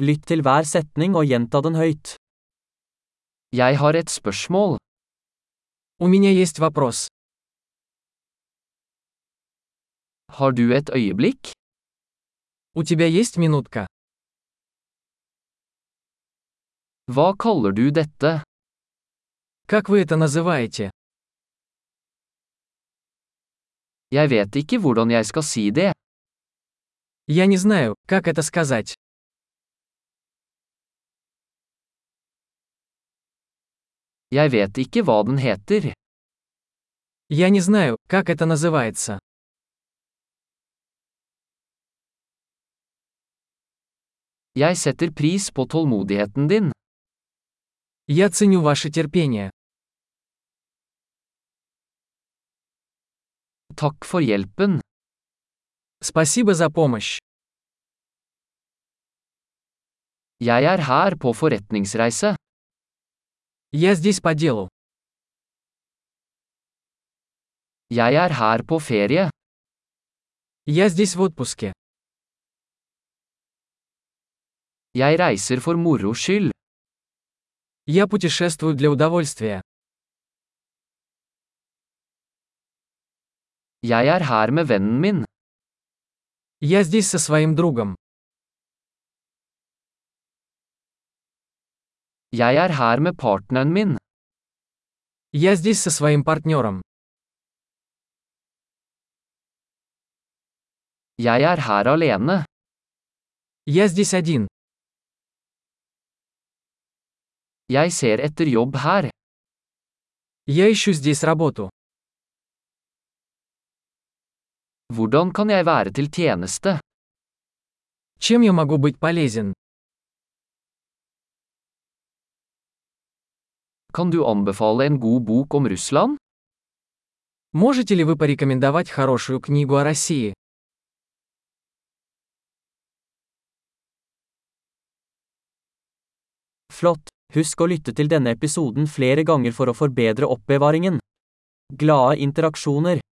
Lytt til hver setning og gjenta den høyt. Jeg har et spørsmål. У меня есть вопрос. Har du et øyeblikk? У тебя есть минутка? Hva kaller du dette? Как вы это называете? Jeg vet ikke hvordan jeg skal si det. Я не знаю, как это сказать. Jeg vet ikke hva den heter. Я не знаю, как это называется. Jeg setter pris på tålmodigheten din. Я ценю ваше терпение. Takk for hjelpen. Спасибо за помощь. Jeg er her på forretningsreise. Я здесь по делу. Jeg er her på ferie. Я здесь в отпуске. Jeg reiser for moro skyld. Я путешествую для удовольствия. Jeg er her med vennen min. Я здесь со своим другом. Jeg er her med partneren min. Я здесь со своим партнером. Jeg er her alene. Я здесь один. Jeg ser etter jobb her. Я ищу здесь работу. Hvordan kan jeg være til tjeneste? Чем я могу быть полезен? Kan du anbefale en god bok om Russland? Можете ли вы порекомендовать хорошую книгу о России? Flott! Husk å lytte til denne episoden flere ganger for å forbedre oppbevaringen. Glade interaksjoner!